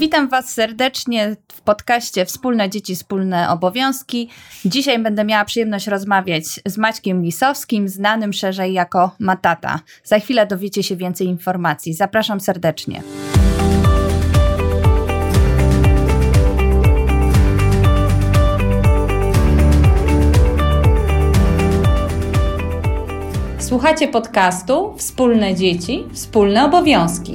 Witam Was serdecznie w podcaście Wspólne Dzieci, Wspólne Obowiązki. Dzisiaj będę miała przyjemność rozmawiać z Maćkiem Lisowskim, znanym szerzej jako Matata. Za chwilę dowiecie się więcej informacji. Zapraszam serdecznie. Słuchacie podcastu Wspólne Dzieci, Wspólne Obowiązki.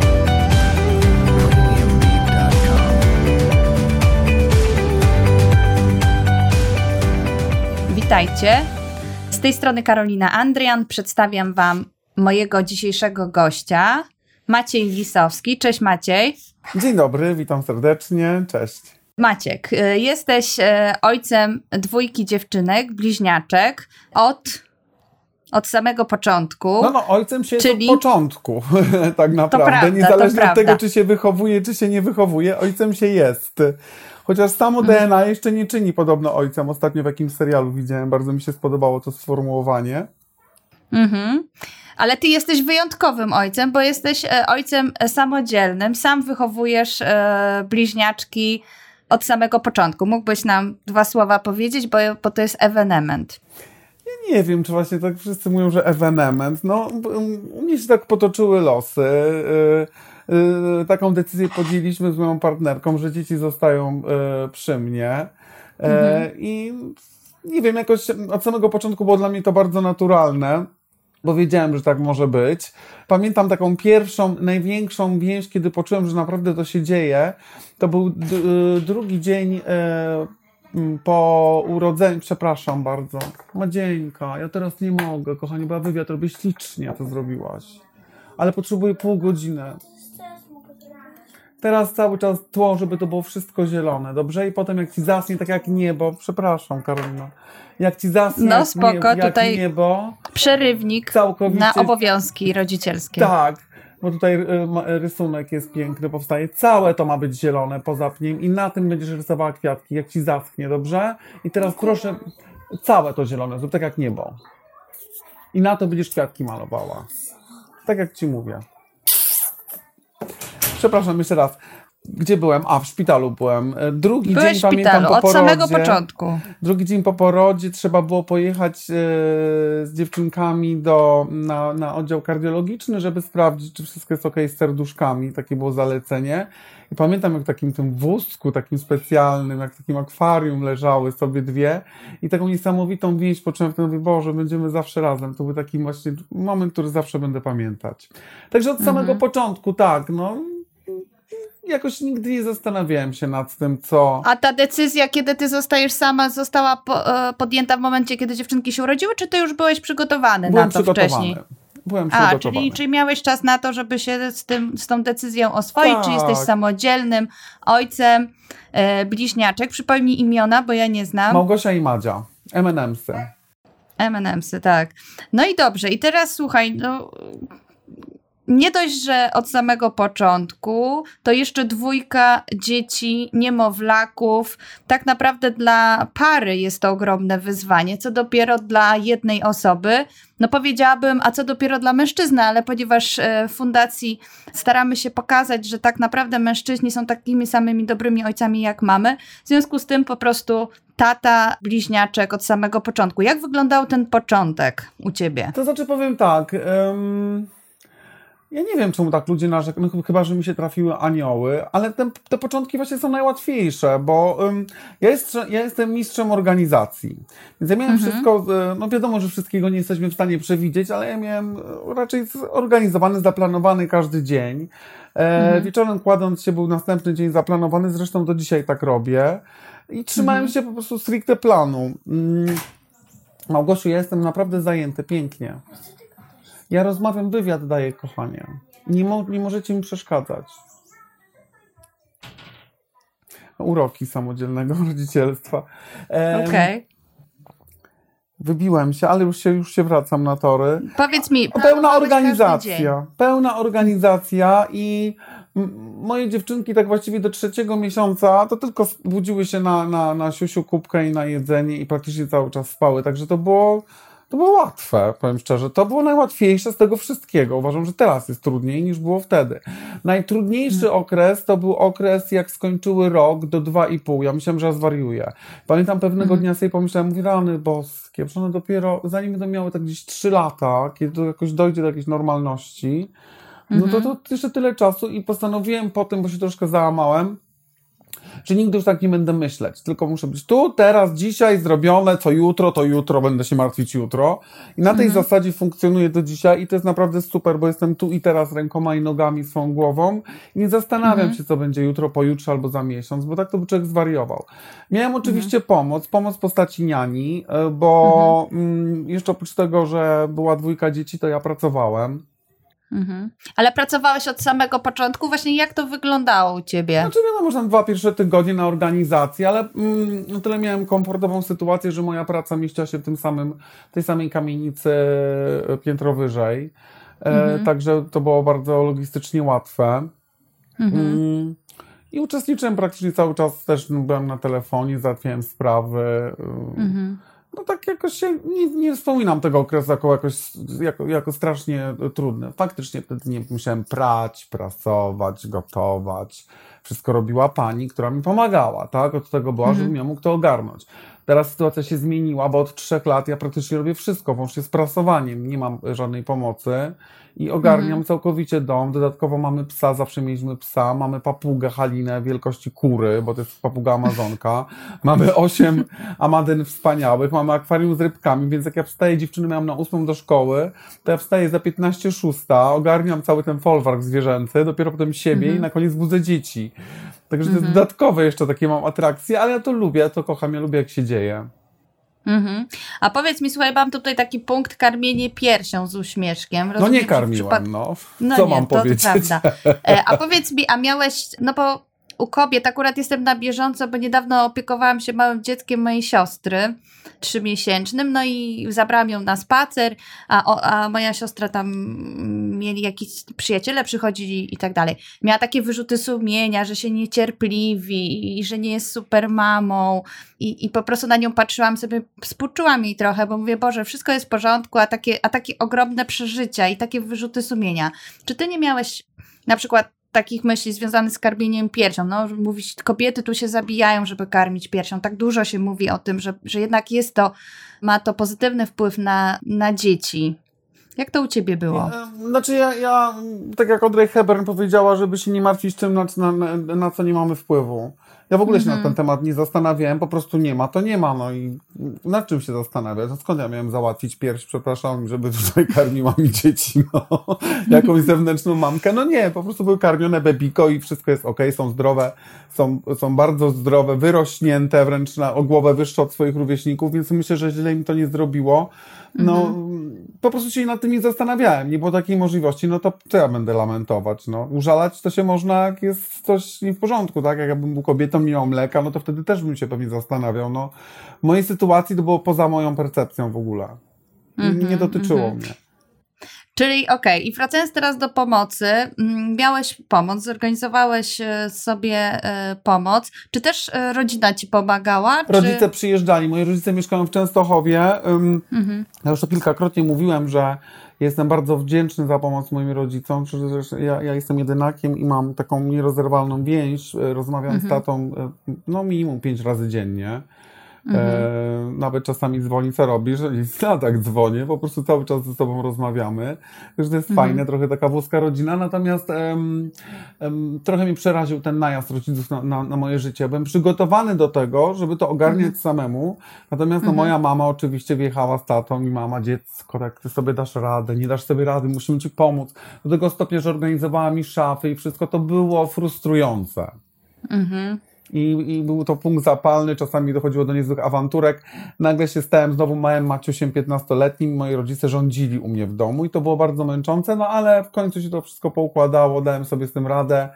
Witajcie. Z tej strony Karolina Andrian. Przedstawiam Wam mojego dzisiejszego gościa, Maciej Lisowski. Cześć Maciej. Dzień dobry, witam serdecznie. Cześć. Maciek, y, jesteś y, ojcem dwójki dziewczynek, bliźniaczek od, od samego początku. No, no, ojcem się Czyli... jest od początku, tak naprawdę. Prawda, Niezależnie od tego, czy się wychowuje, czy się nie wychowuje, ojcem się jest. Chociaż samo mhm. DNA jeszcze nie czyni podobno ojcem. Ostatnio w jakimś serialu widziałem, bardzo mi się spodobało to sformułowanie. Mhm. Ale ty jesteś wyjątkowym ojcem, bo jesteś e, ojcem samodzielnym, sam wychowujesz e, bliźniaczki od samego początku. Mógłbyś nam dwa słowa powiedzieć, bo, bo to jest ewenement. Ja nie wiem, czy właśnie tak wszyscy mówią, że ewenement. No, u mnie się tak potoczyły losy. Yy, Y, taką decyzję podjęliśmy z moją partnerką, że dzieci zostają y, przy mnie. E, mhm. I nie wiem, jakoś od samego początku było dla mnie to bardzo naturalne bo wiedziałem, że tak może być. Pamiętam taką pierwszą, największą więź, kiedy poczułem, że naprawdę to się dzieje. To był y, drugi dzień po urodzeniu, przepraszam bardzo. Madzieńka, ja teraz nie mogę, kochanie, była wywiad, robię ślicznie, to zrobiłaś. Ale potrzebuję pół godziny. Teraz cały czas tło, żeby to było wszystko zielone, dobrze? I potem jak ci zasnie, tak jak niebo, przepraszam Karolina, jak ci zasnie no, spoko, jak, jak tutaj niebo... Przerywnik całkowicie, na obowiązki rodzicielskie. Tak, bo tutaj y, rysunek jest piękny, powstaje. Całe to ma być zielone poza pniem i na tym będziesz rysowała kwiatki, jak ci zaschnie, dobrze? I teraz proszę, całe to zielone, zrób tak jak niebo. I na to będziesz kwiatki malowała. Tak jak ci mówię. Przepraszam jeszcze raz. Gdzie byłem? A, w szpitalu byłem. Drugi Byłeś dzień, szpitalu, pamiętam, po od porodzie, samego początku. Drugi dzień po porodzie trzeba było pojechać e, z dziewczynkami do, na, na oddział kardiologiczny, żeby sprawdzić, czy wszystko jest ok z serduszkami. Takie było zalecenie. I pamiętam, jak w takim tym wózku, takim specjalnym, jak w takim akwarium leżały sobie dwie i taką niesamowitą więź poczułem wtedy, mówię, Boże, będziemy zawsze razem. To był taki właśnie moment, który zawsze będę pamiętać. Także od samego mhm. początku, tak, no jakoś nigdy nie zastanawiałem się nad tym, co. A ta decyzja, kiedy ty zostajesz sama, została po, e, podjęta w momencie, kiedy dziewczynki się urodziły, czy ty już byłeś przygotowany Byłem na to wcześniej? Byłem A, czyli, czyli miałeś czas na to, żeby się z, tym, z tą decyzją oswoić, tak. czy jesteś samodzielnym ojcem, e, bliźniaczek. Przypomnij imiona, bo ja nie znam. Małgosia i Madzia, M&M'sy. M&M'sy, tak. No i dobrze, i teraz słuchaj, no, nie dość, że od samego początku, to jeszcze dwójka dzieci, niemowlaków. Tak naprawdę dla pary jest to ogromne wyzwanie, co dopiero dla jednej osoby. No powiedziałabym, a co dopiero dla mężczyzny, ale ponieważ e, w fundacji staramy się pokazać, że tak naprawdę mężczyźni są takimi samymi dobrymi ojcami jak mamy, w związku z tym po prostu tata bliźniaczek od samego początku. Jak wyglądał ten początek u ciebie? To znaczy powiem tak. Um ja nie wiem, czemu tak ludzie narzekają, no, chyba, że mi się trafiły anioły, ale te, te początki właśnie są najłatwiejsze, bo um, ja, jest, ja jestem mistrzem organizacji. Więc ja miałem mhm. wszystko, e, no wiadomo, że wszystkiego nie jesteśmy w stanie przewidzieć, ale ja miałem raczej zorganizowany, zaplanowany każdy dzień. E, mhm. Wieczorem kładąc się był następny dzień zaplanowany, zresztą do dzisiaj tak robię. I trzymałem mhm. się po prostu stricte planu. Mm. Małgosiu, ja jestem naprawdę zajęty, pięknie. Ja rozmawiam, wywiad daję, kochanie. Nie, mo nie możecie mi przeszkadzać. uroki samodzielnego rodzicielstwa. Okej. Okay. Wybiłem się, ale już się, już się wracam na tory. Powiedz mi, pełna organizacja. Pełna organizacja i moje dziewczynki tak właściwie do trzeciego miesiąca to tylko budziły się na, na, na siusiu kubkę i na jedzenie i praktycznie cały czas spały. Także to było to było łatwe, powiem szczerze. To było najłatwiejsze z tego wszystkiego. Uważam, że teraz jest trudniej niż było wtedy. Najtrudniejszy hmm. okres to był okres, jak skończyły rok do dwa i pół. Ja myślałem, że ja zwariuję. Pamiętam pewnego hmm. dnia sobie pomyślałem, mówię, rany boskie, że one dopiero, zanim będą miały tak gdzieś trzy lata, kiedy to jakoś dojdzie do jakiejś normalności, no to, to jeszcze tyle czasu i postanowiłem po tym, bo się troszkę załamałem, że nigdy już tak nie będę myśleć, tylko muszę być tu, teraz, dzisiaj zrobione, co jutro, to jutro, będę się martwić jutro. I na tej mhm. zasadzie funkcjonuję do dzisiaj i to jest naprawdę super, bo jestem tu i teraz rękoma i nogami, swoją głową i nie zastanawiam mhm. się, co będzie jutro, pojutrze albo za miesiąc, bo tak to by człowiek zwariował. Miałem oczywiście mhm. pomoc, pomoc w postaci niani, e, bo mhm. mm, jeszcze oprócz tego, że była dwójka dzieci, to ja pracowałem. Mhm. Ale pracowałeś od samego początku, właśnie jak to wyglądało u ciebie? Znaczy, no, można dwa pierwsze tygodnie na organizację, ale mm, no tyle miałem komfortową sytuację, że moja praca mieściła się w tym samym, tej samej kamienicy e, piętro wyżej. E, mhm. także to było bardzo logistycznie łatwe. Mhm. Mm, I uczestniczyłem praktycznie cały czas, też byłem na telefonie, załatwiałem sprawy. E, mhm no tak jakoś się, nie, nie wspominam tego okresu jako, jakoś, jako, jako strasznie trudny. Faktycznie wtedy nie musiałem prać, prasować, gotować. Wszystko robiła pani, która mi pomagała, tak? Od tego była, mhm. żebym ja mógł to ogarnąć. Teraz sytuacja się zmieniła, bo od trzech lat ja praktycznie robię wszystko, włącznie z prasowaniem. Nie mam żadnej pomocy i ogarniam mhm. całkowicie dom. Dodatkowo mamy psa, zawsze mieliśmy psa. Mamy papugę Halinę wielkości kury, bo to jest papuga Amazonka. mamy osiem amadyn wspaniałych, mamy akwarium z rybkami, więc jak ja wstaję, dziewczyny miałam na ósmą do szkoły, to ja wstaję za 15 szósta, ogarniam cały ten folwark zwierzęcy, dopiero potem siebie mhm. i na koniec budzę dzieci. Także to mhm. dodatkowe jeszcze takie mam atrakcje, ale ja to lubię, ja to kocham, ja lubię jak się dzieje. Mhm. A powiedz mi, słuchaj, mam tutaj taki punkt karmienie piersią z uśmieszkiem. Rozumiem, no nie karmiłam, przypad... no. no. Co nie, mam to, powiedzieć? E, a powiedz mi, a miałeś, no bo u kobiet akurat jestem na bieżąco, bo niedawno opiekowałam się małym dzieckiem mojej siostry, trzymiesięcznym, no i zabrałam ją na spacer, a, a moja siostra tam mieli jakiś przyjaciele, przychodzili i tak dalej. Miała takie wyrzuty sumienia, że się niecierpliwi i że nie jest super mamą i, i po prostu na nią patrzyłam sobie, współczułam jej trochę, bo mówię, Boże, wszystko jest w porządku, a takie, a takie ogromne przeżycia i takie wyrzuty sumienia. Czy ty nie miałeś na przykład takich myśli związanych z karmieniem piersią. No, mówić, kobiety tu się zabijają, żeby karmić piersią. Tak dużo się mówi o tym, że, że jednak jest to, ma to pozytywny wpływ na, na dzieci. Jak to u ciebie było? Znaczy ja, ja tak jak Audrey Hepburn powiedziała, żeby się nie martwić tym, na, na, na co nie mamy wpływu. Ja w ogóle się na ten temat nie zastanawiałem, po prostu nie ma, to nie ma, no i nad czym się zastanawiać? No skąd ja miałem załatwić pierś, przepraszam, żeby tutaj karmiła mi dzieci, no, jakąś zewnętrzną mamkę? No nie, po prostu były karmione bebiko i wszystko jest ok, są zdrowe, są, są bardzo zdrowe, wyrośnięte wręcz na, o głowę wyższe od swoich rówieśników, więc myślę, że źle mi to nie zrobiło. No, mhm. po prostu się nad tym nie zastanawiałem, nie było takiej możliwości, no to co ja będę lamentować, no. Użalać to się można, jak jest coś nie w porządku, tak? Jak ja bym był kobietą, nie miał mleka, no to wtedy też bym się pewnie zastanawiał, no. W mojej sytuacji to było poza moją percepcją w ogóle. Mhm, nie dotyczyło mhm. mnie. Czyli okej, okay. i wracając teraz do pomocy, mm, miałeś pomoc, zorganizowałeś e, sobie e, pomoc. Czy też e, rodzina ci pomagała? Rodzice czy... przyjeżdżali. Moi rodzice mieszkają w Częstochowie. Mhm. Ja już to kilkakrotnie mówiłem, że jestem bardzo wdzięczny za pomoc moim rodzicom. Przecież ja, ja jestem jedynakiem i mam taką nierozerwalną więź. Rozmawiam mhm. z tatą no minimum pięć razy dziennie. Mhm. E, nawet czasami dzwoni, co robisz? Ja tak dzwonię, po prostu cały czas ze sobą rozmawiamy. Także to jest mhm. fajne, trochę taka włoska rodzina, natomiast em, em, trochę mi przeraził ten najazd rodziców na, na, na, moje życie. Byłem przygotowany do tego, żeby to ogarniać mhm. samemu, natomiast no, mhm. moja mama oczywiście wjechała z tatą i mama, dziecko, tak ty sobie dasz radę, nie dasz sobie rady, musimy ci pomóc. Do tego stopnia, że organizowała mi szafy i wszystko to było frustrujące. Mhm i, i był to punkt zapalny, czasami dochodziło do niezłych awanturek. Nagle się stałem znowu małym Maciusiem 15-letnim, moi rodzice rządzili u mnie w domu i to było bardzo męczące, no ale w końcu się to wszystko poukładało, dałem sobie z tym radę.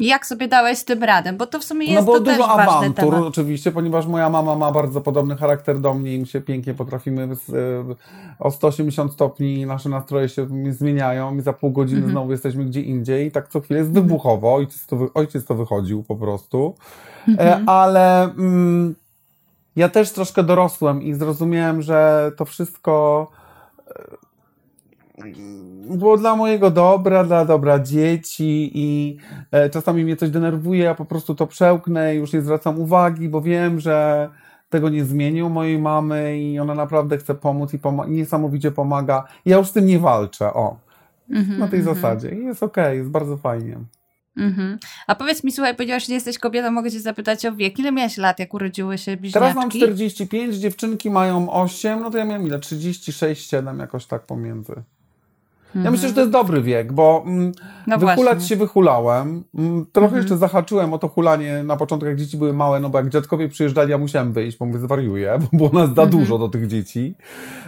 Jak sobie dałeś z tym radę? Bo to w sumie jest no bo dużo awantur oczywiście, ponieważ moja mama ma bardzo podobny charakter do mnie i my się pięknie potrafimy z, y, o 180 stopni nasze nastroje się zmieniają i za pół godziny Mhm. znowu jesteśmy gdzie indziej i tak co chwilę jest wybuchowo. Ojciec to, ojciec to wychodził po prostu. Mhm. E, ale mm, ja też troszkę dorosłem i zrozumiałem, że to wszystko e, było dla mojego dobra, dla dobra dzieci i e, czasami mnie coś denerwuje, ja po prostu to przełknę i już nie zwracam uwagi, bo wiem, że tego nie zmienił mojej mamy i ona naprawdę chce pomóc i poma- niesamowicie pomaga. Ja już z tym nie walczę, o, Mhm, na tej mhm, zasadzie. I jest okej, jest bardzo fajnie. mhm. A powiedz mi, słuchaj, że nie jesteś kobietą, mogę cię zapytać o wiek. Ile miałaś lat, jak urodziły się bliźniaczki? Teraz mam 45, dziewczynki mają 8, no to ja miałem ile? 36, 7, jakoś tak pomiędzy. Ja myślę, że to jest dobry wiek, bo mm, Mhm. No wyhulać właśnie. się wyhulałem. Mm, trochę Mhm. jeszcze zahaczyłem o to hulanie na początku, jak dzieci były małe, no bo jak dziadkowie przyjeżdżali, ja musiałem wyjść, bo mówię, zwariuję, bo było nas za Mhm. dużo do tych dzieci.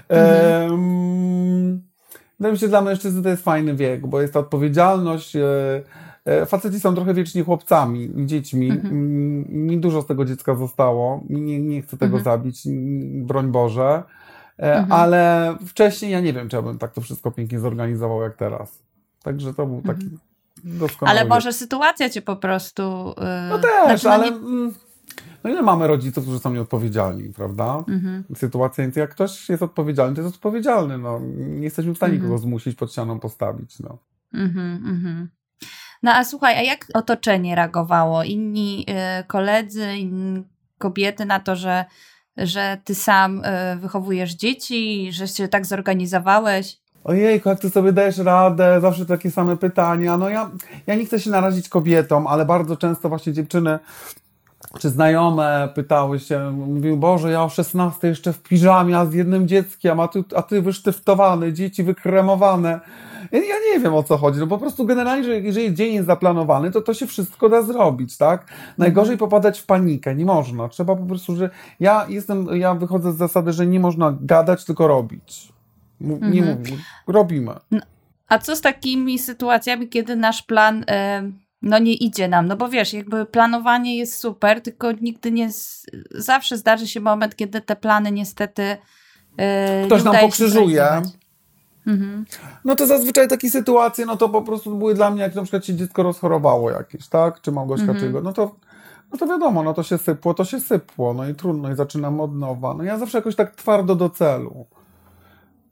Mhm. Em, Wydaje mi się, że dla mężczyzny to jest fajny wiek, bo jest ta odpowiedzialność. e, e, Faceci są trochę wieczni chłopcami dziećmi. Mhm. Mm, Mi dużo z tego dziecka zostało. Nie, nie chcę tego Mhm. zabić, broń Boże. E, Mhm. Ale wcześniej ja nie wiem, czy ja bym tak to wszystko pięknie zorganizował jak teraz. Także to był taki doskonały Ale może sytuacja cię po prostu... Yy, No też, znaczy, no ale nie- mm, no ile mamy rodziców, którzy są nieodpowiedzialni, prawda? Mhm. Sytuacja, więc jak ktoś jest odpowiedzialny, to jest odpowiedzialny. No. Nie jesteśmy w stanie Mhm. kogo zmusić pod ścianą postawić. No. Mhm, mhm. No a słuchaj, a jak otoczenie reagowało? Inni y, koledzy, inni kobiety na to, że, że ty sam y, wychowujesz dzieci, że się tak zorganizowałeś? Ojejku, jak ty sobie dajesz radę? Zawsze takie same pytania. No ja, ja nie chcę się narazić kobietom, ale bardzo często właśnie dziewczyny czy znajome pytały się, mówiły, Boże, ja o 16 jeszcze w piżamie, a z jednym dzieckiem, a ty, a ty wysztyftowany, dzieci wykremowane. Ja, ja nie wiem o co chodzi. No po prostu generalnie, że jeżeli dzień jest zaplanowany, to to się wszystko da zrobić, tak? Najgorzej popadać w panikę. Nie można. Trzeba po prostu, że ja jestem, ja wychodzę z zasady, że nie można gadać, tylko robić. M- Nie Mhm. mówię. Robimy. A co z takimi sytuacjami, kiedy nasz plan y, no nie idzie nam? No bo wiesz, jakby planowanie jest super, tylko nigdy nie... Zawsze zdarzy się moment, kiedy te plany niestety y, Ktoś nam pokrzyżuje. Mhm. No to zazwyczaj takie sytuacje, no to po prostu były dla mnie, jak na przykład się dziecko rozchorowało jakieś, tak? Czy Małgośka, Mhm. czy no to, no to wiadomo, no to się sypło, to się sypło, no i trudno, i zaczynam od nowa. No ja zawsze jakoś tak twardo do celu.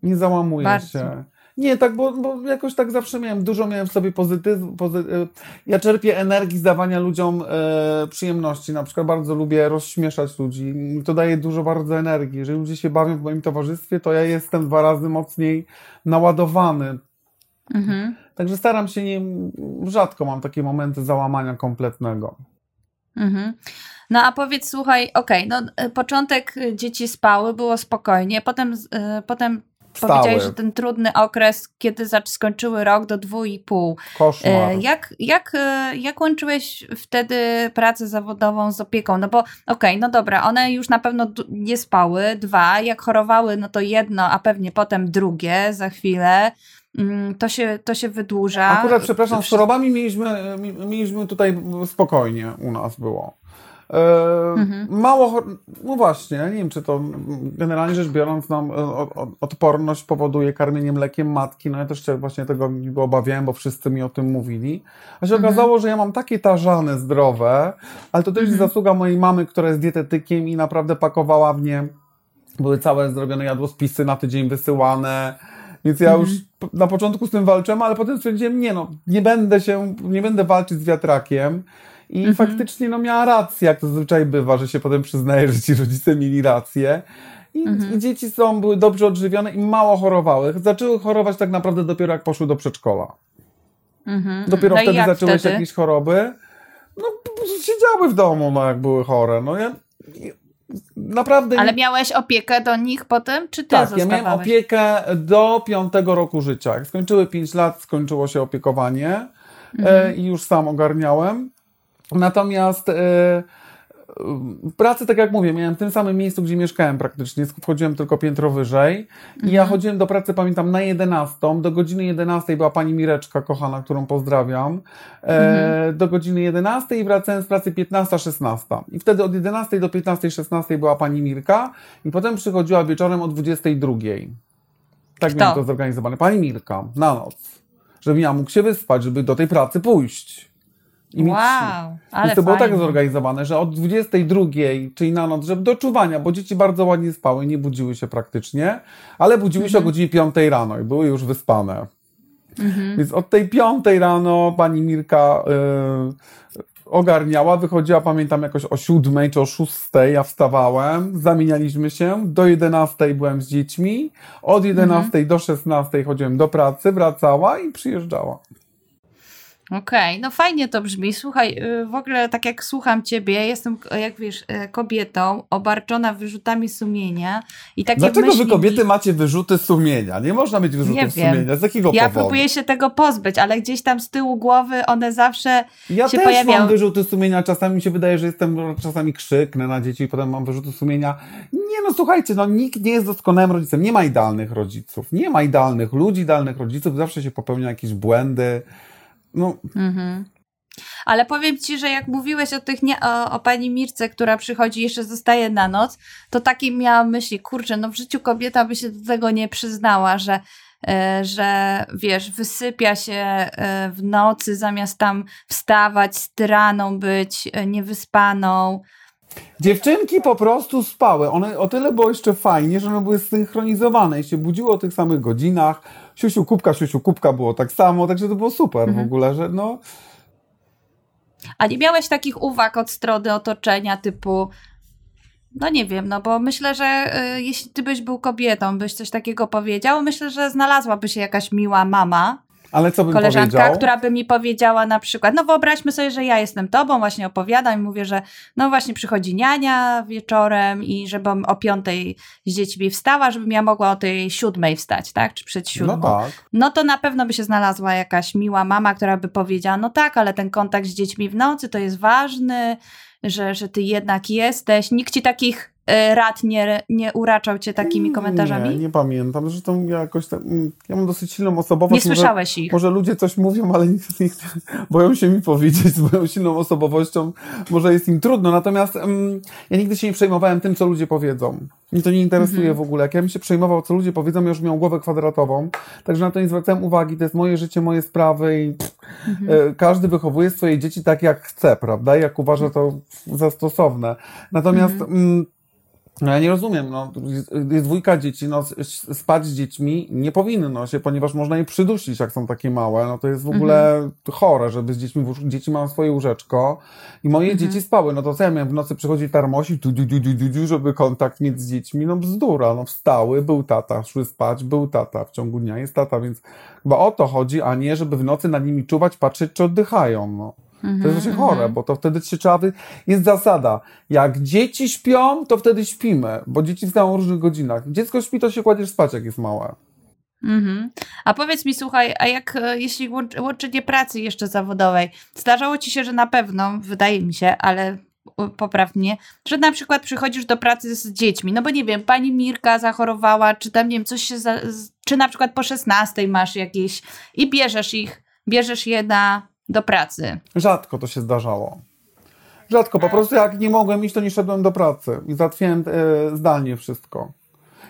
Nie załamuję Bardzo. się. Nie, tak, bo, bo jakoś tak zawsze miałem, dużo miałem w sobie pozytyw, pozy, y, ja czerpię energii z dawania ludziom e, przyjemności, na przykład bardzo lubię rozśmieszać ludzi, to daje dużo bardzo energii, jeżeli ludzie się bawią w moim towarzystwie, to ja jestem dwa razy mocniej naładowany, Mhm. Także staram się nie. Rzadko mam takie momenty załamania kompletnego. Mhm. No a powiedz, słuchaj, okej, no y, początek y, dzieci spały, było spokojnie, potem, y, potem Wstały. powiedziałeś, że ten trudny okres, kiedy skończyły rok do dwóch i pół. Koszmar. E, Jak, jak, e, jak łączyłeś wtedy pracę zawodową z opieką? No bo okej, no dobra, one już na pewno nie spały, dwa, jak chorowały, no to jedno, a pewnie potem drugie za chwilę. Mm, To się, to się wydłuża. Akurat, przepraszam, z chorobami mieliśmy, mi- mieliśmy tutaj spokojnie u nas było. E, Mhm. Mało, no właśnie, nie wiem, czy to generalnie rzecz biorąc, o- o- odporność powoduje karmienie mlekiem matki. No ja też się właśnie tego obawiałem, bo wszyscy mi o tym mówili. A się Mhm. okazało, że ja mam takie tarzany zdrowe, ale to też Mhm. zasługa mojej mamy, która jest dietetykiem i naprawdę pakowała w nie. Były całe zrobione jadłospisy na tydzień wysyłane. Więc ja Mhm. już p- na początku z tym walczyłem, ale potem stwierdziłem, nie no, nie będę się, nie będę walczyć z wiatrakiem. I Mhm. faktycznie no miała rację, jak to zazwyczaj bywa, że się potem przyznaje, że ci rodzice mieli rację. I, Mhm. I dzieci są, były dobrze odżywione i mało chorowały. Zaczęły chorować tak naprawdę dopiero jak poszły do przedszkola. Mhm. Dopiero No wtedy zaczęły się jakieś choroby. No siedziały w domu, no jak były chore. No ja naprawdę... Ale miałeś opiekę do nich potem, czy ty Tak, ja zostawałeś? miałem opiekę do piątego roku życia. Jak skończyły 5 lat, skończyło się opiekowanie Mhm. e, i już sam ogarniałem. Natomiast e, pracy, tak jak mówię, miałem w tym samym miejscu, gdzie mieszkałem praktycznie, wchodziłem tylko piętro wyżej i ja mhm. chodziłem do pracy, pamiętam, na 11, do godziny 11 była pani Mireczka, kochana, którą pozdrawiam, e, mhm. do godziny 11 i wracałem z pracy 15-16 i wtedy od 11 do 15-16 była pani Mirka i potem przychodziła wieczorem o 22. Tak Kto? miałem to zorganizowane. Pani Mirka, na noc. Żebym ja mógł się wyspać, żeby do tej pracy pójść. I wow, ale Więc to było tak zorganizowane, że od 22, czyli na noc, żeby do czuwania, bo dzieci bardzo ładnie spały, nie budziły się praktycznie, ale budziły mhm. się o mhm. godzinie 5 rano i były już wyspane. Mhm. Więc od tej 5 rano pani Mirka y, ogarniała, wychodziła, pamiętam, jakoś o 7 czy o 6, ja wstawałem, zamienialiśmy się, do 11 byłem z dziećmi, od 11 mhm. do 16 chodziłem do pracy, wracała i przyjeżdżała. Okej, okay, no fajnie to brzmi. Słuchaj, y, w ogóle tak jak słucham ciebie, jestem, jak wiesz, y, kobietą obarczona wyrzutami sumienia i takie Dlaczego wy kobiety macie wyrzuty sumienia? Nie można mieć wyrzutów sumienia. Z jakiego ja powodu? Ja próbuję się tego pozbyć, ale gdzieś tam z tyłu głowy one zawsze ja się też pojawiają. mam wyrzuty sumienia. Czasami mi się wydaje, że jestem, czasami krzyknę na dzieci i potem mam wyrzuty sumienia. Nie no, słuchajcie, no nikt nie jest doskonałym rodzicem. Nie ma idealnych rodziców. Nie ma idealnych ludzi, idealnych rodziców. Zawsze się popełnia jakieś błędy. No. Mhm. Ale powiem ci, że jak mówiłeś o tych nie, o, o, pani Mirce, która przychodzi i jeszcze zostaje na noc, to takie miałam myśli, kurczę, no w życiu kobieta by się do tego nie przyznała, że, e, że wiesz, wysypia się e, w nocy zamiast tam wstawać, straną być, e, niewyspaną. Dziewczynki po prostu spały. One o tyle było jeszcze fajnie, że one były synchronizowane i się budziło o tych samych godzinach siusiu kubka, siusiu kubka było tak samo, także to było super mhm. w ogóle, że no... A nie miałeś takich uwag od strony otoczenia typu no nie wiem, no bo myślę, że y, jeśli ty byś był kobietą, byś coś takiego powiedział, myślę, że znalazłaby się jakaś miła mama, ale co bym koleżanka, powiedział? która by mi powiedziała na przykład, no wyobraźmy sobie, że ja jestem tobą, właśnie opowiadam i mówię, że no właśnie przychodzi niania wieczorem i żebym o piątej z dziećmi wstała, żebym ja mogła o tej siódmej wstać, tak? Czy przed siódmą. No tak. No to na pewno by się znalazła jakaś miła mama, która by powiedziała, no tak, ale ten kontakt z dziećmi w nocy to jest ważny, że, że ty jednak jesteś. Nikt ci takich rad nie, nie uraczał cię takimi komentarzami? Nie, nie pamiętam. Zresztą ja jakoś tam, mm, ja mam dosyć silną osobowość. Nie słyszałeś ich. Może ludzie coś mówią, ale nikt, nikt, boją się mi powiedzieć z moją silną osobowością. Może jest im trudno. Natomiast um, ja nigdy się nie przejmowałem tym, co ludzie powiedzą. Mnie to nie interesuje mhm. w ogóle. Jak ja bym się przejmował, co ludzie powiedzą, ja już miał głowę kwadratową. Także na to nie zwracałem uwagi. To jest moje życie, moje sprawy i mhm. E, każdy wychowuje swoje dzieci tak, jak chce, prawda? Jak uważa to za stosowne. Natomiast mhm. No ja nie rozumiem, no, jest dwójka dzieci, no, spać z dziećmi nie powinno się, ponieważ można je przydusić, jak są takie małe, no to jest w ogóle mhm. chore, żeby z dziećmi, dzieci mają swoje łóżeczko i moje mhm. dzieci spały, no to co ja miałem w nocy przychodzi tarmosi, tu, tu, tu, tu, tu, żeby kontakt mieć z dziećmi, no bzdura, no wstały, był tata, szły spać, był tata, w ciągu dnia jest tata, więc chyba o to chodzi, a nie, żeby w nocy nad nimi czuwać, patrzeć, czy oddychają, no. To jest właśnie mhm, chore, mhm. bo to wtedy się trzeba. Jest zasada. Jak dzieci śpią, to wtedy śpimy, bo dzieci wstają o różnych godzinach. Dziecko śpi, to się kładziesz spać, jak jest małe. Mhm. A powiedz mi, słuchaj, a jak e, jeśli łączenie pracy jeszcze zawodowej, zdarzało ci się, że na pewno, wydaje mi się, ale poprawnie, że na przykład przychodzisz do pracy z dziećmi, no bo nie wiem, pani Mirka zachorowała, czy tam nie wiem, coś się, za, czy na przykład po 16 masz jakieś i bierzesz ich, bierzesz je na do pracy? Rzadko to się zdarzało. Rzadko, po prostu jak nie mogłem iść, to nie szedłem do pracy i załatwiałem e, zdalnie wszystko.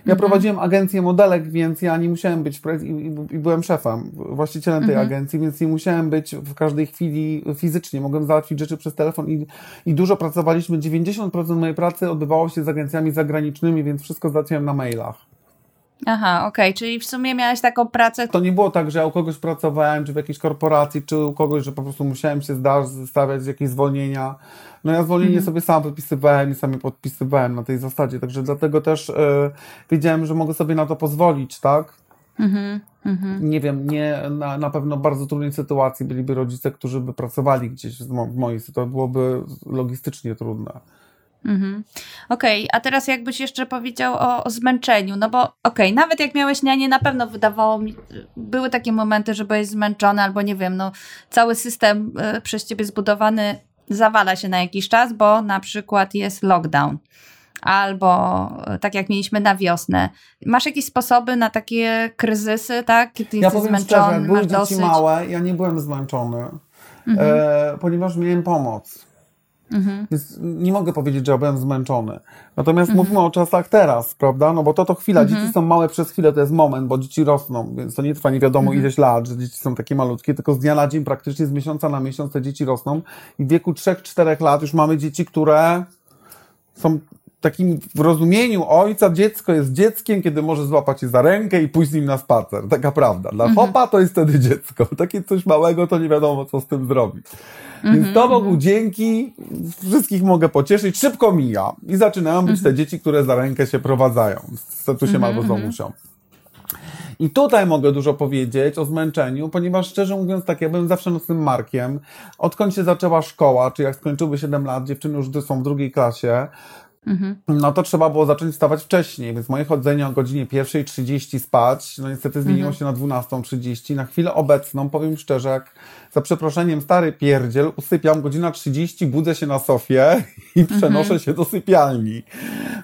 Ja mhm. prowadziłem agencję modelek, więc ja nie musiałem być w i, i, i byłem szefem, właścicielem tej mhm. agencji, więc nie musiałem być w każdej chwili fizycznie. Mogłem załatwić rzeczy przez telefon i, i dużo pracowaliśmy. 90% mojej pracy odbywało się z agencjami zagranicznymi, więc wszystko załatwiałem na mailach. Aha, okej, okay. czyli w sumie miałeś taką pracę. To nie było tak, że ja u kogoś pracowałem, czy w jakiejś korporacji, czy u kogoś, że po prostu musiałem się stawiać jakieś zwolnienia. No ja zwolnienie mhm. sobie sam wypisywałem i sam podpisywałem na tej zasadzie, także dlatego też yy, wiedziałem, że mogę sobie na to pozwolić, tak? Mhm. Mhm. Nie wiem, nie, na, na pewno bardzo trudnej sytuacji byliby rodzice, którzy by pracowali gdzieś w, w mojej sytuacji, to byłoby logistycznie trudne. Mhm. Okej, okay, a teraz jakbyś jeszcze powiedział o, o zmęczeniu, no bo okej, okay, nawet jak miałeś nianie, na pewno wydawało mi, były takie momenty, że byłeś zmęczony albo nie wiem, no cały system y, przez ciebie zbudowany zawala się na jakiś czas, bo na przykład jest lockdown. Albo tak jak mieliśmy na wiosnę. Masz jakieś sposoby na takie kryzysy, tak? Kiedy ja jesteś powiem zmęczony, szczerze, były dzieci dosyć. małe, ja nie byłem zmęczony, Mhm. e, ponieważ miałem pomoc. Mhm. Więc nie mogę powiedzieć, że ja byłem zmęczony. Natomiast Mhm. mówimy o czasach teraz, prawda? No bo to to chwila. Dzieci są małe przez chwilę, to jest moment, bo dzieci rosną, więc to nie trwa nie wiadomo Mhm. ileś lat, że dzieci są takie malutkie, tylko z dnia na dzień, praktycznie z miesiąca na miesiąc te dzieci rosną i w wieku 3-4 lat już mamy dzieci, które są takim w rozumieniu ojca, dziecko jest dzieckiem, kiedy może złapać je za rękę i pójść z nim na spacer. Taka prawda. Dla chopa to jest wtedy dziecko. Takie coś małego, to nie wiadomo, co z tym zrobić. Więc to Bogu dzięki, wszystkich mogę pocieszyć, szybko mija. I zaczynają być te dzieci, które za rękę się prowadzają. Z tatusiem albo z mamusią. I tutaj mogę dużo powiedzieć o zmęczeniu, ponieważ szczerze mówiąc, tak, ja byłem zawsze nocnym markiem. Odkąd się zaczęła szkoła, czy jak skończyły 7 lat, dziewczyny już są w drugiej klasie, Mhm. no to trzeba było zacząć wstawać wcześniej, więc moje chodzenie o godzinie 1.30 spać, no niestety zmieniło się na 12.30. Na chwilę obecną, powiem szczerze, jak za przeproszeniem stary pierdziel, usypiam godzina 30, budzę się na sofie i przenoszę się do sypialni,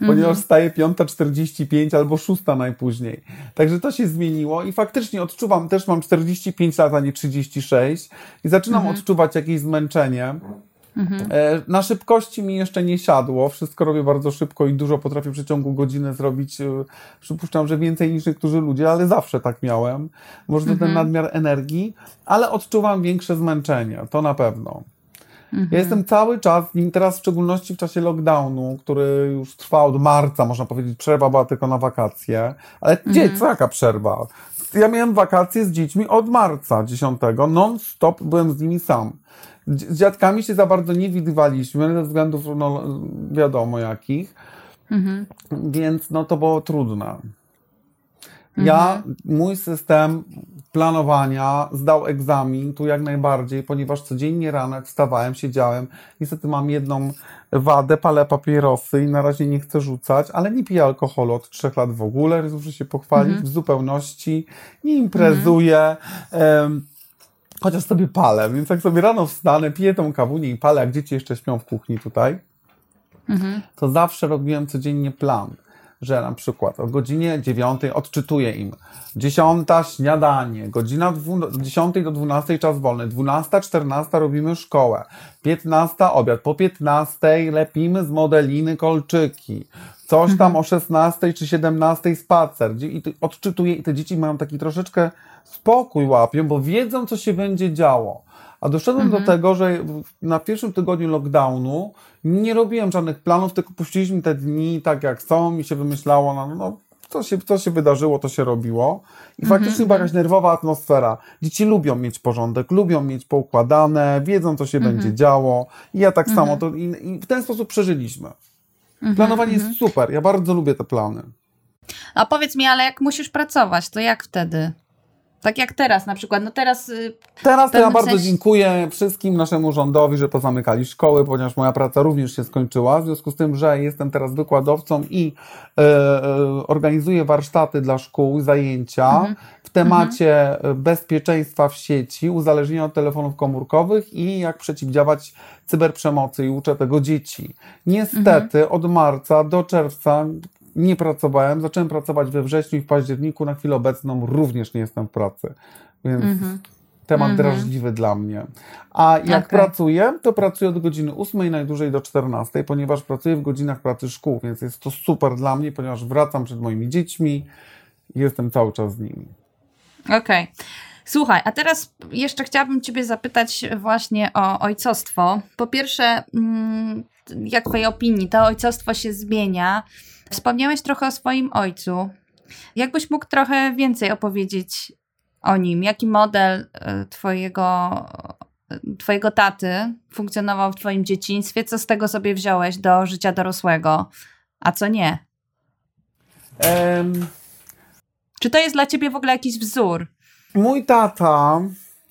ponieważ wstaję 5.45 albo 6 najpóźniej. Także to się zmieniło i faktycznie odczuwam, też mam 45 lat, a nie 36 i zaczynam odczuwać jakieś zmęczenie. E, Na szybkości mi jeszcze nie siadło. Wszystko robię bardzo szybko i dużo potrafię w przeciągu godziny zrobić. e, Przypuszczam, że więcej niż niektórzy ludzie, ale zawsze tak miałem. Może to ten nadmiar energii, ale odczuwam większe zmęczenie. To na pewno. Ja jestem cały czas, nim teraz w szczególności w czasie lockdownu, który już trwa od marca, można powiedzieć, przerwa była tylko na wakacje. Ale gdzie, co jaka przerwa? Ja miałem wakacje z dziećmi od marca 10, non-stop byłem z nimi sam. Z dziadkami się za bardzo nie widywaliśmy, ze względów no, wiadomo jakich, Mhm. więc no to było trudne. Ja, mój system planowania zdał egzamin tu jak najbardziej, ponieważ codziennie rano jak wstawałem, siedziałem. Niestety mam jedną wadę, palę papierosy i na razie nie chcę rzucać, ale nie piję alkoholu od trzech lat w ogóle, muszę się pochwalić w zupełności. Nie imprezuję. em, chociaż sobie palę, więc jak sobie rano wstanę, piję tą kawunię i palę, jak dzieci jeszcze śpią w kuchni tutaj, to zawsze robiłem codziennie plan, że na przykład o godzinie 9 odczytuję im 10 śniadanie, godzina dwu- od 10 do 12 czas wolny, 12, 14 robimy szkołę, 15 obiad, po 15 lepimy z modeliny kolczyki, coś tam o 16 czy 17 spacer i odczytuję i te dzieci mają taki troszeczkę spokój łapią, bo wiedzą co się będzie działo. A doszedłem do tego, że na pierwszym tygodniu lockdownu nie robiłem żadnych planów, tylko puściliśmy te dni tak jak są i się wymyślało, no, no co, się, co się wydarzyło, to się robiło. I faktycznie była jakaś nerwowa atmosfera. Dzieci lubią mieć porządek, lubią mieć poukładane, wiedzą, co się będzie działo. I ja tak samo to i, i w ten sposób przeżyliśmy. Planowanie jest super. Ja bardzo lubię te plany. A powiedz mi, ale jak musisz pracować, to jak wtedy? Tak jak teraz na przykład. No teraz y, Teraz to ja bardzo sensie- dziękuję wszystkim naszemu rządowi, że pozamykali szkoły, ponieważ moja praca również się skończyła. W związku z tym, że jestem teraz wykładowcą i e, e, organizuję warsztaty dla szkół, zajęcia w temacie e, bezpieczeństwa w sieci, uzależnienia od telefonów komórkowych i jak przeciwdziałać cyberprzemocy i uczę tego dzieci. Niestety od marca do czerwca nie pracowałem. Zacząłem pracować we wrześniu i w październiku. Na chwilę obecną również nie jestem w pracy. Więc temat drażliwy dla mnie. A jak Okej. pracuję, to pracuję od godziny 8 najdłużej do 14, ponieważ pracuję w godzinach pracy szkół, więc jest to super dla mnie, ponieważ wracam przed moimi dziećmi i jestem cały czas z nimi. Okej. Słuchaj, a teraz jeszcze chciałabym Ciebie zapytać właśnie o ojcostwo. Po pierwsze, mm, jak Twojej opinii to ojcostwo się zmienia? Wspomniałeś trochę o swoim ojcu. Jakbyś mógł trochę więcej opowiedzieć o nim? Jaki model e, Twojego, e, twojego taty funkcjonował w Twoim dzieciństwie? Co z tego sobie wziąłeś do życia dorosłego, a co nie? Em, Czy to jest dla Ciebie w ogóle jakiś wzór? Mój tata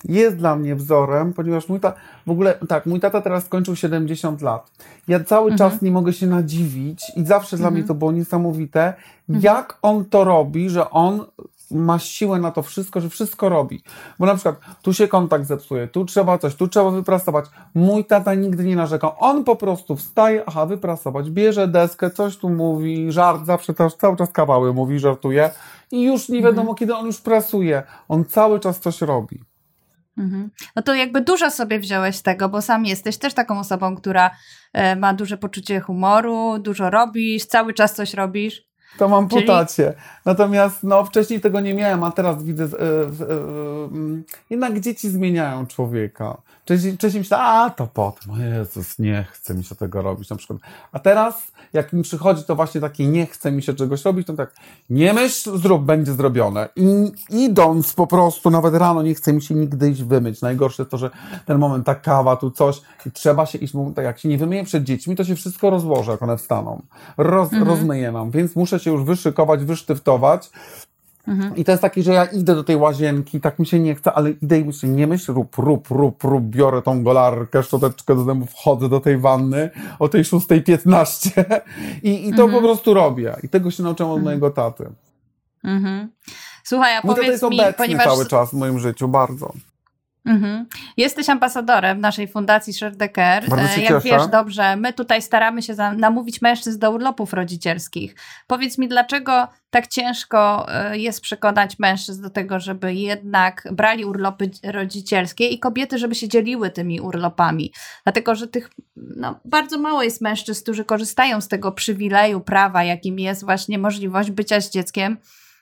jest dla mnie wzorem, ponieważ mój tata, w ogóle tak, mój tata teraz skończył 70 lat. Ja cały czas nie mogę się nadziwić i zawsze dla mnie to było niesamowite, jak on to robi, że on ma siłę na to wszystko, że wszystko robi. Bo na przykład tu się kontakt zepsuje, tu trzeba coś, tu trzeba wyprasować. Mój tata nigdy nie narzeka. On po prostu wstaje, aha, wyprasować, bierze deskę, coś tu mówi, żart, zawsze też cały czas kawały mówi, żartuje i już nie wiadomo, mhm. kiedy on już prasuje. On cały czas coś robi. Mhm. No to jakby dużo sobie wziąłeś tego, bo sam jesteś też taką osobą, która e, ma duże poczucie humoru, dużo robisz, cały czas coś robisz. To mam Czyli... Natomiast no, wcześniej tego nie miałem, a teraz widzę, yy, yy, yy, jednak dzieci zmieniają człowieka. Wcześniej, wcześniej myślałem, a to potem, o Jezus, nie chce mi się tego robić na przykład. A teraz, jak mi przychodzi to właśnie takie nie chce mi się czegoś robić, to tak, nie myśl, zrób, będzie zrobione. I idąc po prostu, nawet rano nie chce mi się nigdy iść wymyć. Najgorsze jest to, że ten moment, ta kawa, tu coś i trzeba się iść, tak jak się nie wymyje przed dziećmi, to się wszystko rozłoży, jak one wstaną. Roz, mhm. Rozmyję nam, więc muszę się już wyszykować, wysztyftować, Mhm. I to jest takie, że ja idę do tej łazienki, tak mi się nie chce, ale idę i myślę, nie myśl, rób, rób, rób, rób, biorę tą golarkę, szczoteczkę do zębów, wchodzę do tej wanny o tej 6.15 i, i to mhm. po prostu robię. I tego się nauczyłem od mhm. mojego taty. Mhm. Słuchaj, a no powiedz to jest mi, ponieważ... cały czas w moim życiu, bardzo. Mhm. Jesteś ambasadorem naszej fundacji Sherdecker. E, jak wiesz dobrze, my tutaj staramy się namówić mężczyzn do urlopów rodzicielskich. Powiedz mi, dlaczego tak ciężko e, jest przekonać mężczyzn do tego, żeby jednak brali urlopy rodzicielskie i kobiety, żeby się dzieliły tymi urlopami? Dlatego, że tych no, bardzo mało jest mężczyzn, którzy korzystają z tego przywileju prawa, jakim jest właśnie możliwość bycia z dzieckiem.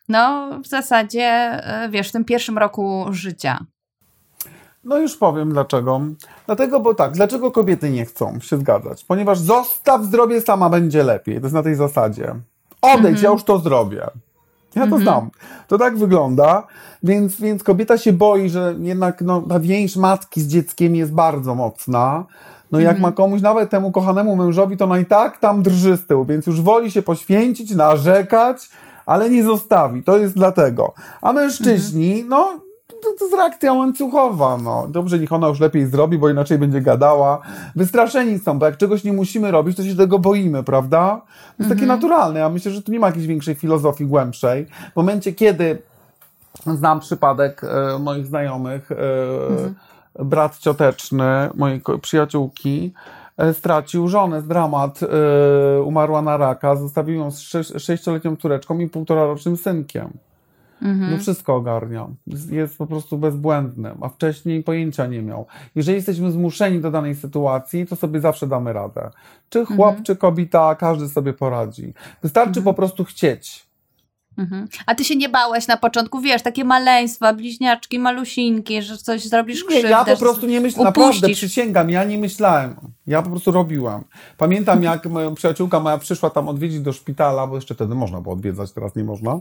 No, w zasadzie, e, wiesz, w tym pierwszym roku życia. No już powiem dlaczego. Dlatego, bo tak, dlaczego kobiety nie chcą się zgadzać? Ponieważ zostaw zdrowie, sama będzie lepiej. To jest na tej zasadzie. Odejdź, mm -hmm. ja już to zrobię. Ja to mm -hmm. znam. To tak wygląda, więc, więc kobieta się boi, że jednak no, ta więź matki z dzieckiem jest bardzo mocna. No jak mm -hmm. ma komuś, nawet temu kochanemu mężowi, to no i tak tam drży z tyłu, więc już woli się poświęcić, narzekać, ale nie zostawi. To jest dlatego. A mężczyźni, no to, to jest reakcja łańcuchowa, no. Dobrze, niech ona już lepiej zrobi, bo inaczej będzie gadała. Wystraszeni są, bo jak czegoś nie musimy robić, to się tego boimy, prawda? To jest mhm. takie naturalne. Ja myślę, że tu nie ma jakiejś większej filozofii głębszej. W momencie, kiedy znam przypadek e, moich znajomych, e, mhm. brat cioteczny mojej przyjaciółki, e, stracił żonę, dramat, e, umarła na raka, zostawił ją z sześcioletnią córeczką i półtorarocznym synkiem. Mhm. No wszystko ogarnia. Jest po prostu bezbłędny, a wcześniej pojęcia nie miał. Jeżeli jesteśmy zmuszeni do danej sytuacji, to sobie zawsze damy radę. Czy chłop, mhm. czy kobieta, każdy sobie poradzi. Wystarczy mhm. po prostu chcieć. Mhm. A ty się nie bałeś na początku, wiesz, takie maleństwa, bliźniaczki, malusinki, że coś zrobisz krzywdę. Nie, ja po prostu nie myślałem, naprawdę przysięgam, ja nie myślałem. Ja po prostu robiłam. Pamiętam, jak moja przyjaciółka moja przyszła tam odwiedzić do szpitala, bo jeszcze wtedy można było odwiedzać, teraz nie można.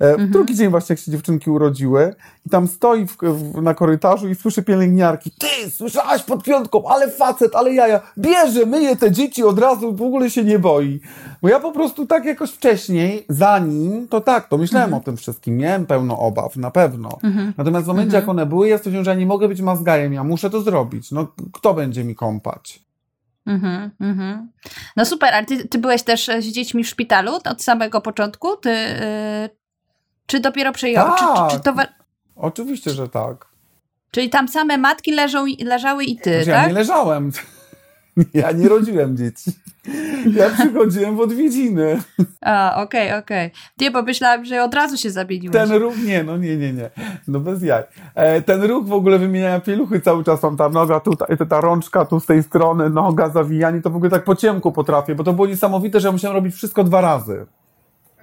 E, mhm. Drugi dzień właśnie, jak się dziewczynki urodziły i tam stoi w, w, na korytarzu i słyszy pielęgniarki. Ty, słyszałaś pod piątką, ale facet, ale jaja. Bierze, myje te dzieci od razu, w ogóle się nie boi. Bo ja po prostu tak jakoś wcześniej, zanim, to tak, to myślałem mhm. o tym wszystkim. Miałem pełno obaw, na pewno. Mhm. Natomiast w momencie, jak mhm. one były, ja stwierdziłem, że ja nie mogę być mazgajem, ja muszę to zrobić. No, kto będzie mi kąpać? Mhm, mhm. No super, ale ty, ty byłeś też z dziećmi w szpitalu od samego początku? Ty, yy, czy dopiero przyjąłeś? Tak. Czy, czy, to... Oczywiście, że tak. Czyli tam same matki leżą, leżały i ty, znaczy, tak? Ja nie leżałem. Ja nie rodziłem dzieci. Ja przychodziłem w odwiedziny. A, okej, okay, okej. Okay. Nie, bo myślałam, że od razu się zamieniłeś. Ten ruch, nie, no nie, nie, nie. No bez jaj. E, ten ruch w ogóle wymieniania pieluchy cały czas mam ta noga tutaj, ta rączka tu z tej strony, noga, zawijanie, to w ogóle tak po ciemku potrafię, bo to było niesamowite, że ja musiałem robić wszystko dwa razy.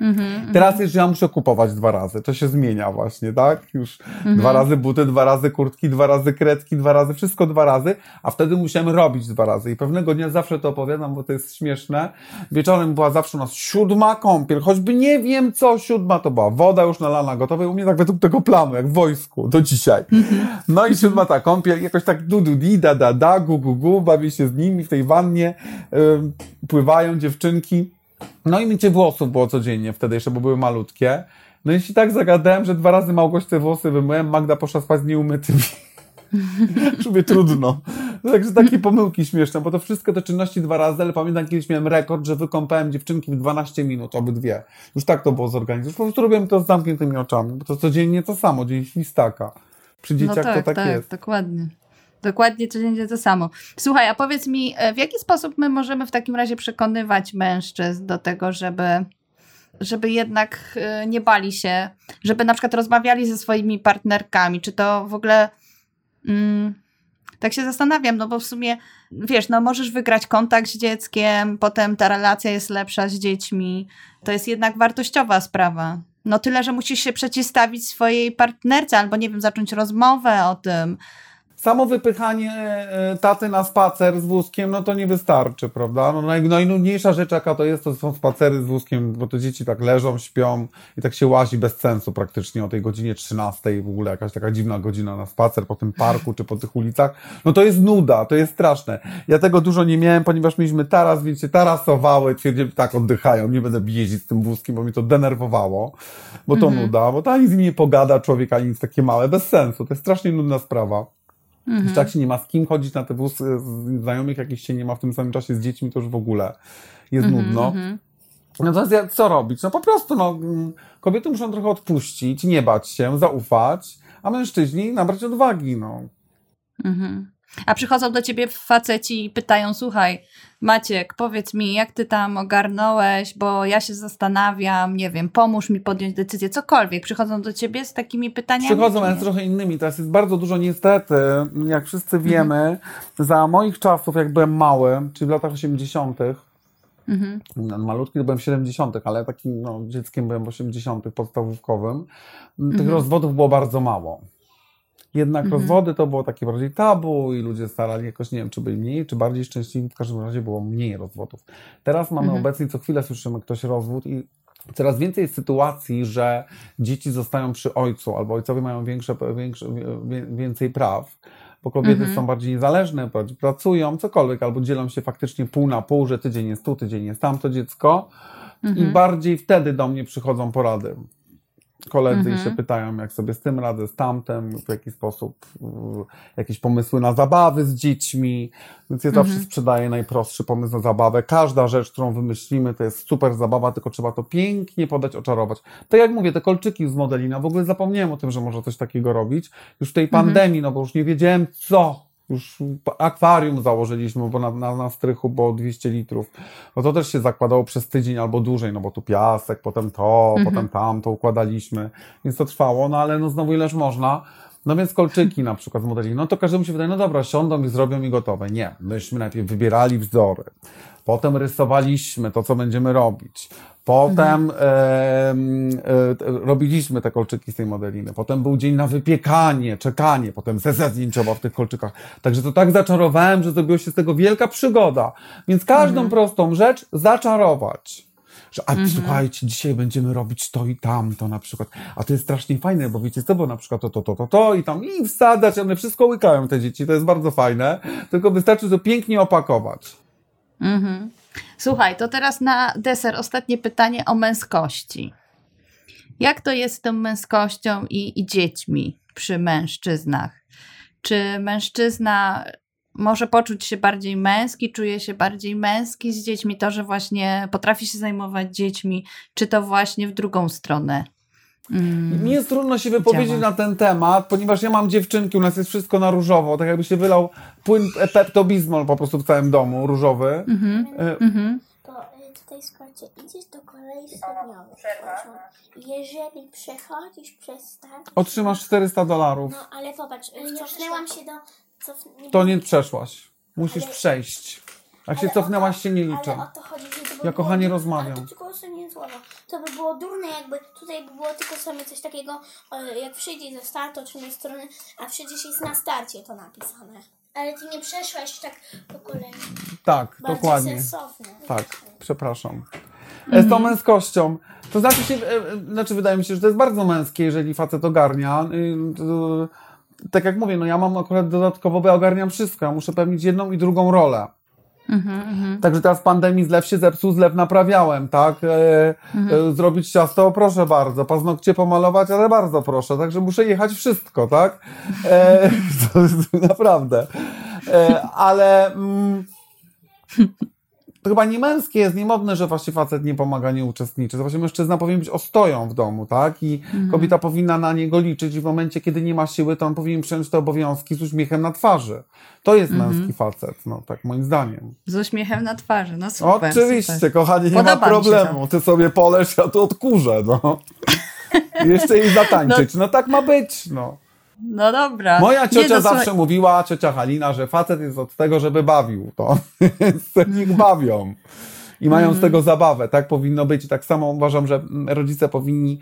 Mm-hmm, Teraz mm-hmm. już ja muszę kupować dwa razy. To się zmienia właśnie, tak? Już mm-hmm. dwa razy buty, dwa razy kurtki, dwa razy kredki, dwa razy, wszystko dwa razy, a wtedy musiałem robić dwa razy. I pewnego dnia zawsze to opowiadam, bo to jest śmieszne. Wieczorem była zawsze u nas siódma kąpiel, choćby nie wiem co, siódma to była woda już nalana, gotowa u mnie tak według tego planu, jak w wojsku, do dzisiaj. Mhm. No i siódma ta kąpiel, jakoś tak du du di, da da da, gu gu gu, bawię się z nimi w tej wannie, yy, pływają dziewczynki. No i mycie włosów było codziennie wtedy jeszcze, bo były malutkie. No i się tak zagadałem, że dwa razy Małgoś te włosy wymyłem, Magda poszła spać z nieumytymi. Mówię, trudno. Także takie pomyłki śmieszne, bo to wszystko te czynności dwa razy, ale pamiętam kiedyś miałem rekord, że wykąpałem dziewczynki w 12 minut, obydwie. Już tak to było zorganizowane. Po prostu robiłem to z zamkniętymi oczami, bo to codziennie to samo, dzień świstaka. Przy dzieciach no tak, to tak, tak jest. dokładnie. Dokładnie codziennie to samo. Słuchaj, a powiedz mi, e, w jaki sposób my możemy w takim razie przekonywać mężczyzn do tego, żeby, żeby jednak e, nie bali się, żeby na przykład rozmawiali ze swoimi partnerkami? Czy to w ogóle. Mm, tak się zastanawiam, no bo w sumie wiesz, no możesz wygrać kontakt z dzieckiem, potem ta relacja jest lepsza z dziećmi. To jest jednak wartościowa sprawa. No tyle, że musisz się przeciwstawić swojej partnerce, albo nie wiem, zacząć rozmowę o tym. Samo wypychanie e, taty na spacer z wózkiem, no to nie wystarczy, prawda? No naj, najnudniejsza rzecz, jaka to jest, to są spacery z wózkiem, bo to dzieci tak leżą, śpią i tak się łazi bez sensu praktycznie o tej godzinie 13, w ogóle jakaś taka dziwna godzina na spacer po tym parku czy po tych ulicach. No to jest nuda, to jest straszne. Ja tego dużo nie miałem, ponieważ mieliśmy taras, więc się tarasowały, twierdziłem, tak oddychają, nie będę jeździć z tym wózkiem, bo mi to denerwowało, bo to Mhm. nuda, bo to ani z nimi nie pogada człowiek, ani nic takie małe, bez sensu. To jest strasznie nudna sprawa. Mhm. Jak się nie ma z kim chodzić na te wóz, znajomych jakichś się nie ma w tym samym czasie z dziećmi, to już w ogóle jest Mhm, nudno. mhm. Natomiast ja, co robić? No po prostu, no, mm, kobiety muszą trochę odpuścić, nie bać się, zaufać, a mężczyźni nabrać odwagi, no. Mhm. A przychodzą do ciebie faceci i pytają, słuchaj, Maciek, powiedz mi, jak ty tam ogarnąłeś, bo ja się zastanawiam, nie wiem, pomóż mi podjąć decyzję, cokolwiek. Przychodzą do ciebie z takimi pytaniami? Przychodzą, ale z trochę innymi. Teraz jest bardzo dużo, niestety, jak wszyscy Mhm. wiemy, za moich czasów, jak byłem mały, czyli w latach 80., Mhm. No, Malutki to byłem w 70., ale takim no, dzieckiem byłem w 80., podstawówkowym. Tych Mhm. rozwodów było bardzo mało. Jednak Mhm. rozwody to było takie bardziej tabu i ludzie starali jakoś, nie wiem, czy byli mniej, czy bardziej szczęśliwi, w każdym razie było mniej rozwodów. Teraz mamy Mhm. obecnie, co chwilę słyszymy ktoś rozwód i coraz więcej jest sytuacji, że dzieci zostają przy ojcu, albo ojcowie mają większe, większe, więcej praw, bo kobiety Mhm. są bardziej niezależne, bardziej pracują, cokolwiek, albo dzielą się faktycznie pół na pół, że tydzień jest tu, tydzień jest tamto dziecko i Mhm. bardziej wtedy do mnie przychodzą porady. Koledzy i Mhm. się pytają, jak sobie z tym radzę, z tamtym, w jaki sposób, jakieś pomysły na zabawy z dziećmi. Więc ja zawsze Mhm. sprzedaję najprostszy pomysł na zabawę. Każda rzecz, którą wymyślimy, to jest super zabawa, tylko trzeba to pięknie podać, oczarować. Tak jak mówię, te kolczyki z modelina, w ogóle zapomniałem o tym, że można coś takiego robić. Już w tej Mhm. pandemii, no bo już nie wiedziałem co. Już akwarium założyliśmy, bo na, na, na strychu było 200 litrów. No to też się zakładało przez tydzień albo dłużej, no bo tu piasek, potem to, Mhm. potem tamto układaliśmy, więc to trwało, no ale no znowu ileż można. No więc kolczyki na przykład z modeli, no to każdemu się wydaje, no dobra, siądą i zrobią i gotowe. Nie, myśmy najpierw wybierali wzory, potem rysowaliśmy to, co będziemy robić, potem em, e, t- robiliśmy te kolczyki z tej modeliny, potem był dzień na wypiekanie, czekanie, potem sesja zdjęciowa w tych kolczykach. Także to tak zaczarowałem, że zrobiło się z tego wielka przygoda. Więc każdą prostą rzecz zaczarować. Że, a słuchajcie, dzisiaj będziemy robić to i tamto na przykład. A to jest strasznie fajne, bo wiecie co, bo na przykład to, to, to, to, to i tam i wsadzać, one wszystko łykają te dzieci, to jest bardzo fajne. Tylko wystarczy to pięknie opakować. Mhm. Słuchaj, to teraz na deser ostatnie pytanie o męskości. Jak to jest z tą męskością i, i dziećmi przy mężczyznach? Czy mężczyzna może poczuć się bardziej męski, czuje się bardziej męski z dziećmi, to, że właśnie potrafi się zajmować dziećmi, czy to właśnie w drugą stronę? Mm. Mi jest trudno się wypowiedzieć Działa. na ten temat, ponieważ ja mam dziewczynki, u nas jest wszystko na różowo, tak jakby się wylał płyn Pepto-Bismol po prostu w całym domu, różowy. Mhm. To y, tutaj słuchajcie, idziesz do kolei proszę. Jeżeli przechodzisz przez tak, Otrzymasz 400 dolarów. no ale popatrz, y, cofnęłam się do... To nie przeszłaś. Musisz Ale- przejść. Jak się ale o cofnęłaś, to- się nie liczy. Ale o to chodzi, że to by Ja, było kochanie, rozmawiam. Ale to tylko ostatnie słowo. To by było durne, jakby tutaj by było tylko sobie coś takiego, e, jak przyjdzie ze startu, czy strony, a przecież jest na starcie to napisane. Ale ty nie przeszłaś tak po kolei. Tak, Bardziej dokładnie. sensowne. Tak, przepraszam. E, Z tą męskością. To znaczy się, e, e, znaczy wydaje mi się, że to jest bardzo męskie, jeżeli facet ogarnia. Y, to- Tak jak mówię, no ja mam akurat dodatkowo, bo ja ogarniam wszystko. Ja muszę pełnić jedną i drugą rolę. Mhm. Mhm. Także teraz w pandemii zlew się zepsuł, zlew naprawiałem, tak? E, e, zrobić ciasto, proszę bardzo. Paznokcie pomalować, ale bardzo proszę. Także muszę jechać wszystko, tak? E, to jest naprawdę. E, ale mm, to chyba nie męskie jest, niemodne, że właśnie facet nie pomaga, nie uczestniczy. To właśnie mężczyzna powinien być ostoją w domu, tak? I Mhm. kobieta powinna na niego liczyć i w momencie, kiedy nie ma siły, to on powinien przyjąć te obowiązki z uśmiechem na twarzy. To jest Mhm. męski facet, no tak moim zdaniem. Z uśmiechem na twarzy, no super. Oczywiście, super. kochanie, nie Podoba ma problemu. Ty sobie polesz, ja tu odkurzę, no. I Jeszcze jej zatańczyć. No tak ma być, no. No dobra. Moja Nie, ciocia no, zawsze słuchaj- mówiła, ciocia Halina, że facet jest od tego, żeby bawił. To niech bawią. I mają Mhm. z tego zabawę, tak powinno być. I tak samo uważam, że rodzice powinni,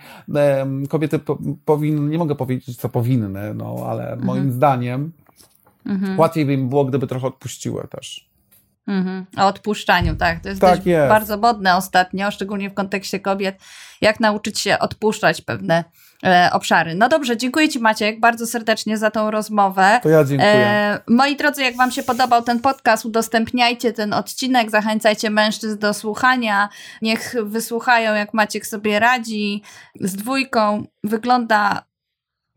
kobiety po, powinny, nie mogę powiedzieć, co powinny, no ale Mhm. moim zdaniem łatwiej by im było, gdyby trochę odpuściły też. Mhm. O odpuszczaniu, tak. To jest Tak jest. bardzo modne ostatnio, szczególnie w kontekście kobiet, jak nauczyć się odpuszczać pewne obszary. No dobrze, dziękuję Ci Maciek bardzo serdecznie za tą rozmowę. To ja dziękuję. E, moi drodzy, jak Wam się podobał ten podcast, udostępniajcie ten odcinek, zachęcajcie mężczyzn do słuchania. Niech wysłuchają, jak Maciek sobie radzi z dwójką. Wygląda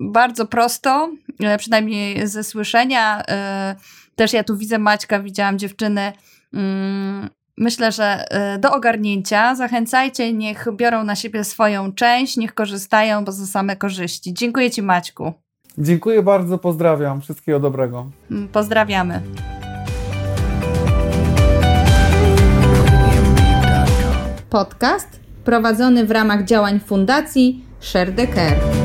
bardzo prosto, e, przynajmniej ze słyszenia. E, Też ja tu widzę Maćka, widziałam dziewczyny. Mm, Myślę, że e, do ogarnięcia zachęcajcie, niech biorą na siebie swoją część, niech korzystają, bo to same korzyści. Dziękuję Ci, Maćku. Dziękuję bardzo, pozdrawiam. Wszystkiego dobrego. Mm, Pozdrawiamy. Podcast prowadzony w ramach działań Fundacji Share the Care.